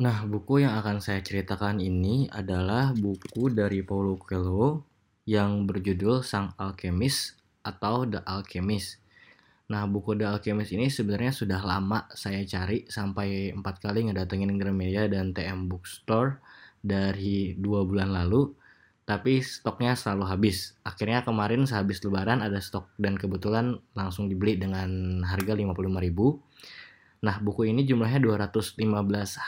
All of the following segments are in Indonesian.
Nah, buku yang akan saya ceritakan ini adalah buku dari Paulo Coelho yang berjudul Sang Alkemis atau The Alchemist. Nah, buku The Alchemist ini sebenarnya sudah lama saya cari sampai empat kali ngedatengin Gramedia dan TM Bookstore dari dua bulan lalu, tapi stoknya selalu habis. Akhirnya kemarin sehabis lebaran ada stok dan kebetulan langsung dibeli dengan harga 55.000 Nah, buku ini jumlahnya 215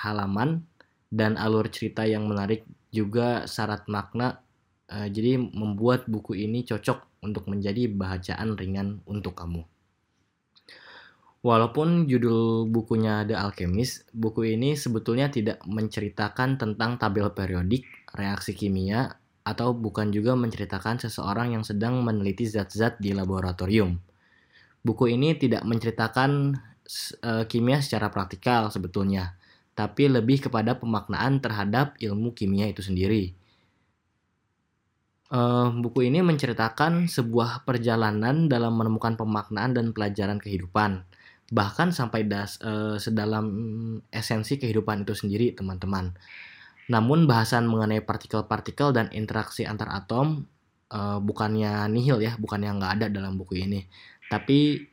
halaman dan alur cerita yang menarik juga syarat makna. Uh, jadi membuat buku ini cocok untuk menjadi bacaan ringan untuk kamu. Walaupun judul bukunya The Alchemist, buku ini sebetulnya tidak menceritakan tentang tabel periodik, reaksi kimia, atau bukan juga menceritakan seseorang yang sedang meneliti zat-zat di laboratorium. Buku ini tidak menceritakan uh, kimia secara praktikal sebetulnya, tapi lebih kepada pemaknaan terhadap ilmu kimia itu sendiri. Uh, buku ini menceritakan sebuah perjalanan dalam menemukan pemaknaan dan pelajaran kehidupan, bahkan sampai das, uh, sedalam esensi kehidupan itu sendiri, teman-teman. Namun bahasan mengenai partikel-partikel dan interaksi antar atom bukannya nihil ya, bukannya nggak ada dalam buku ini, tapi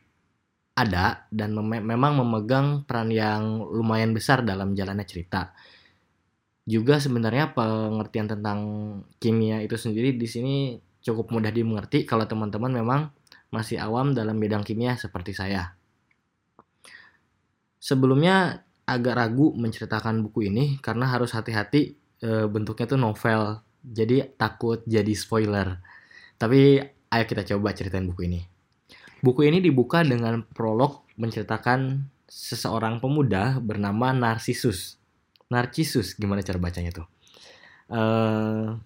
ada dan mem memang memegang peran yang lumayan besar dalam jalannya cerita. Juga sebenarnya pengertian tentang kimia itu sendiri di sini cukup mudah dimengerti kalau teman-teman memang masih awam dalam bidang kimia seperti saya. Sebelumnya agak ragu menceritakan buku ini karena harus hati-hati e, bentuknya tuh novel. Jadi takut jadi spoiler. Tapi ayo kita coba ceritain buku ini. Buku ini dibuka dengan prolog menceritakan seseorang pemuda bernama Narcissus. Narcissus, gimana cara bacanya tuh? Uh,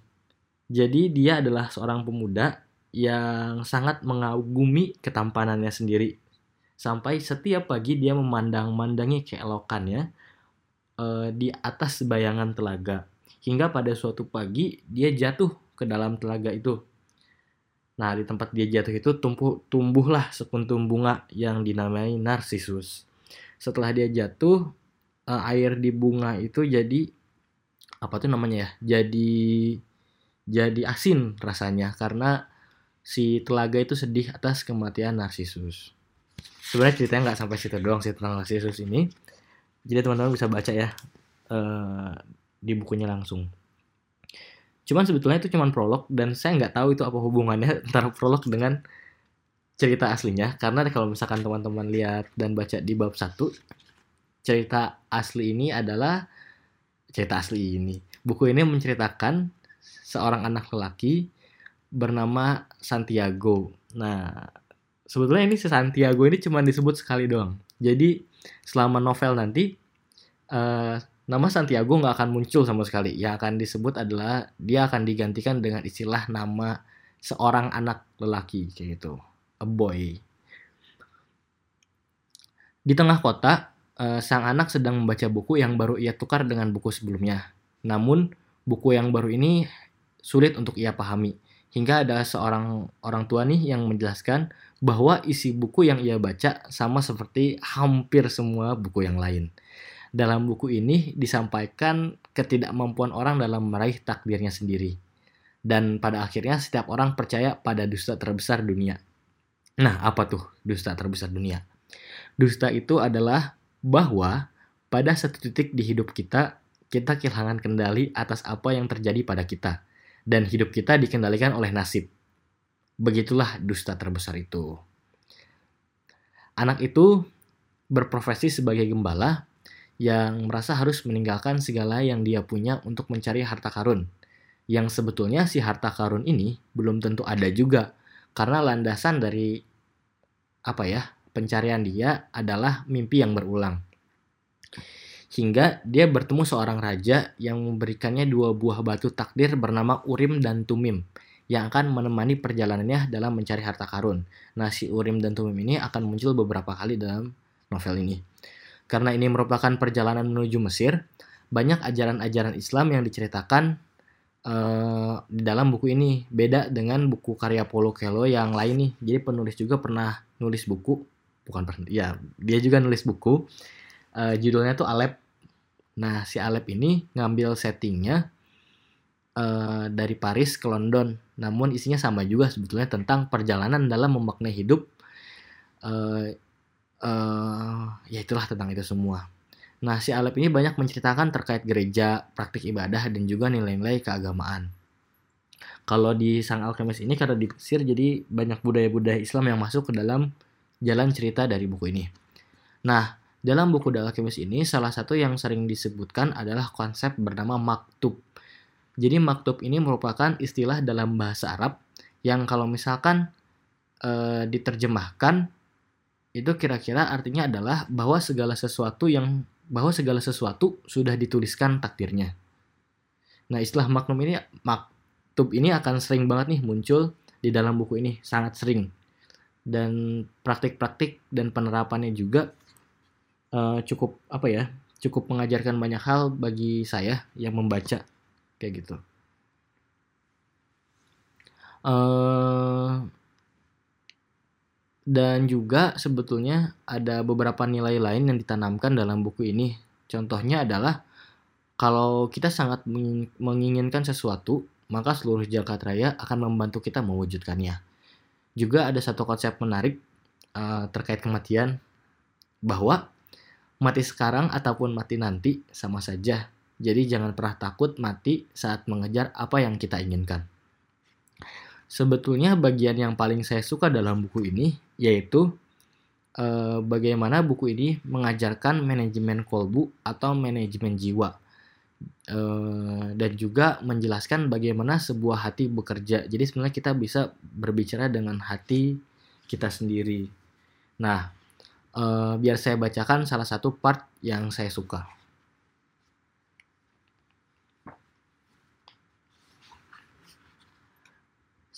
jadi dia adalah seorang pemuda yang sangat mengagumi ketampanannya sendiri. Sampai setiap pagi dia memandang-mandangi keelokannya uh, di atas bayangan telaga. Hingga pada suatu pagi dia jatuh ke dalam telaga itu Nah, di tempat dia jatuh itu tumbuh, tumbuhlah sekuntum bunga yang dinamai narsisus. Setelah dia jatuh, uh, air di bunga itu jadi apa tuh namanya ya? Jadi jadi asin rasanya karena si telaga itu sedih atas kematian narsisus. Sebenarnya ceritanya nggak sampai situ doang sih tentang narsisus ini. Jadi teman-teman bisa baca ya uh, di bukunya langsung. Cuman sebetulnya itu cuman prolog dan saya nggak tahu itu apa hubungannya antara prolog dengan cerita aslinya karena kalau misalkan teman-teman lihat dan baca di bab 1 cerita asli ini adalah cerita asli ini. Buku ini menceritakan seorang anak lelaki bernama Santiago. Nah, sebetulnya ini si Santiago ini cuma disebut sekali doang. Jadi selama novel nanti uh, nama Santiago nggak akan muncul sama sekali. Yang akan disebut adalah dia akan digantikan dengan istilah nama seorang anak lelaki kayak gitu, a boy. Di tengah kota, eh, sang anak sedang membaca buku yang baru ia tukar dengan buku sebelumnya. Namun, buku yang baru ini sulit untuk ia pahami. Hingga ada seorang orang tua nih yang menjelaskan bahwa isi buku yang ia baca sama seperti hampir semua buku yang lain dalam buku ini disampaikan ketidakmampuan orang dalam meraih takdirnya sendiri. Dan pada akhirnya setiap orang percaya pada dusta terbesar dunia. Nah, apa tuh dusta terbesar dunia? Dusta itu adalah bahwa pada satu titik di hidup kita, kita kehilangan kendali atas apa yang terjadi pada kita. Dan hidup kita dikendalikan oleh nasib. Begitulah dusta terbesar itu. Anak itu berprofesi sebagai gembala yang merasa harus meninggalkan segala yang dia punya untuk mencari harta karun. Yang sebetulnya si harta karun ini belum tentu ada juga karena landasan dari apa ya pencarian dia adalah mimpi yang berulang. Hingga dia bertemu seorang raja yang memberikannya dua buah batu takdir bernama Urim dan Tumim yang akan menemani perjalanannya dalam mencari harta karun. Nah, si Urim dan Tumim ini akan muncul beberapa kali dalam novel ini. Karena ini merupakan perjalanan menuju Mesir, banyak ajaran-ajaran Islam yang diceritakan uh, di dalam buku ini. Beda dengan buku karya Paulo Coelho yang lain nih. Jadi penulis juga pernah nulis buku, bukan pernah, ya dia juga nulis buku. Uh, judulnya tuh Alep Nah, si Alep ini ngambil settingnya uh, dari Paris ke London. Namun isinya sama juga sebetulnya tentang perjalanan dalam memaknai hidup. Uh, uh, ya itulah tentang itu semua. Nah, si Alep ini banyak menceritakan terkait gereja, praktik ibadah, dan juga nilai-nilai keagamaan. Kalau di Sang Alkemis ini karena di Mesir, jadi banyak budaya-budaya Islam yang masuk ke dalam jalan cerita dari buku ini. Nah, dalam buku The Alchemist ini, salah satu yang sering disebutkan adalah konsep bernama maktub. Jadi maktub ini merupakan istilah dalam bahasa Arab yang kalau misalkan e, diterjemahkan itu kira-kira artinya adalah bahwa segala sesuatu yang bahwa segala sesuatu sudah dituliskan takdirnya. Nah, istilah maktub ini maktub ini akan sering banget nih muncul di dalam buku ini, sangat sering. Dan praktik-praktik dan penerapannya juga uh, cukup apa ya cukup mengajarkan banyak hal bagi saya yang membaca kayak gitu uh, dan juga sebetulnya ada beberapa nilai lain yang ditanamkan dalam buku ini contohnya adalah kalau kita sangat menginginkan sesuatu maka seluruh jagat raya akan membantu kita mewujudkannya juga ada satu konsep menarik uh, terkait kematian bahwa mati sekarang ataupun mati nanti sama saja. Jadi jangan pernah takut mati saat mengejar apa yang kita inginkan. Sebetulnya bagian yang paling saya suka dalam buku ini yaitu eh, bagaimana buku ini mengajarkan manajemen kolbu atau manajemen jiwa. Eh, dan juga menjelaskan bagaimana sebuah hati bekerja. Jadi sebenarnya kita bisa berbicara dengan hati kita sendiri. Nah, uh, biar saya bacakan salah satu part yang saya suka.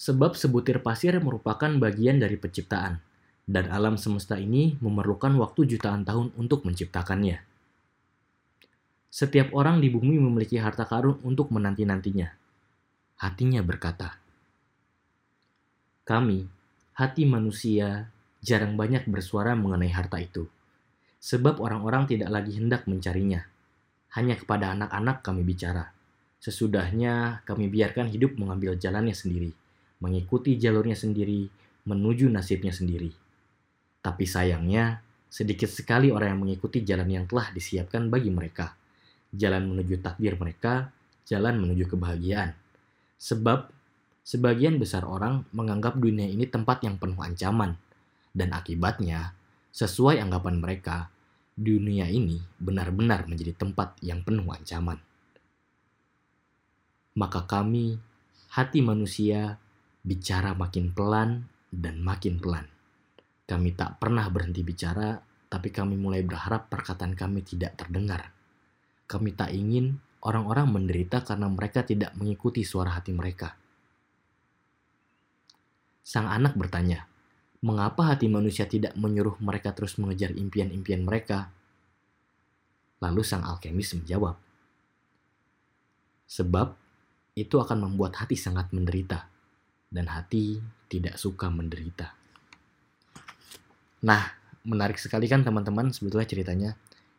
Sebab sebutir pasir merupakan bagian dari penciptaan, dan alam semesta ini memerlukan waktu jutaan tahun untuk menciptakannya. Setiap orang di bumi memiliki harta karun untuk menanti-nantinya. Hatinya berkata, "Kami, hati manusia, jarang banyak bersuara mengenai harta itu. Sebab orang-orang tidak lagi hendak mencarinya. Hanya kepada anak-anak kami bicara. Sesudahnya kami biarkan hidup mengambil jalannya sendiri, mengikuti jalurnya sendiri, menuju nasibnya sendiri. Tapi sayangnya, sedikit sekali orang yang mengikuti jalan yang telah disiapkan bagi mereka. Jalan menuju takdir mereka, jalan menuju kebahagiaan. Sebab sebagian besar orang menganggap dunia ini tempat yang penuh ancaman, dan akibatnya, sesuai anggapan mereka, dunia ini benar-benar menjadi tempat yang penuh ancaman. Maka kami, hati manusia, bicara makin pelan dan makin pelan. Kami tak pernah berhenti bicara, tapi kami mulai berharap perkataan kami tidak terdengar. Kami tak ingin orang-orang menderita karena mereka tidak mengikuti suara hati mereka. Sang anak bertanya, mengapa hati manusia tidak menyuruh mereka terus mengejar impian-impian mereka? Lalu sang alkemis menjawab, Sebab itu akan membuat hati sangat menderita, dan hati tidak suka menderita. Nah, menarik sekali kan teman-teman sebetulnya ceritanya.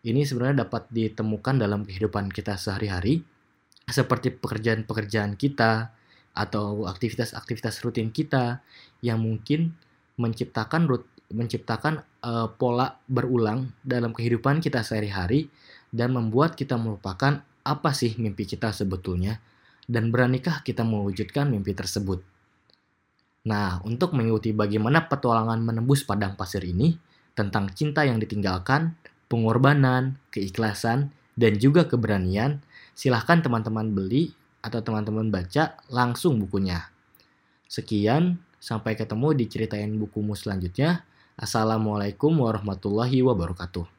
Ini sebenarnya dapat ditemukan dalam kehidupan kita sehari-hari, seperti pekerjaan-pekerjaan kita, atau aktivitas-aktivitas rutin kita yang mungkin menciptakan rut menciptakan uh, pola berulang dalam kehidupan kita sehari-hari dan membuat kita melupakan apa sih mimpi kita sebetulnya dan beranikah kita mewujudkan mimpi tersebut. Nah, untuk mengikuti bagaimana petualangan menembus padang pasir ini tentang cinta yang ditinggalkan, pengorbanan, keikhlasan, dan juga keberanian, silahkan teman-teman beli atau teman-teman baca langsung bukunya. Sekian, Sampai ketemu di ceritain bukumu selanjutnya. Assalamualaikum warahmatullahi wabarakatuh.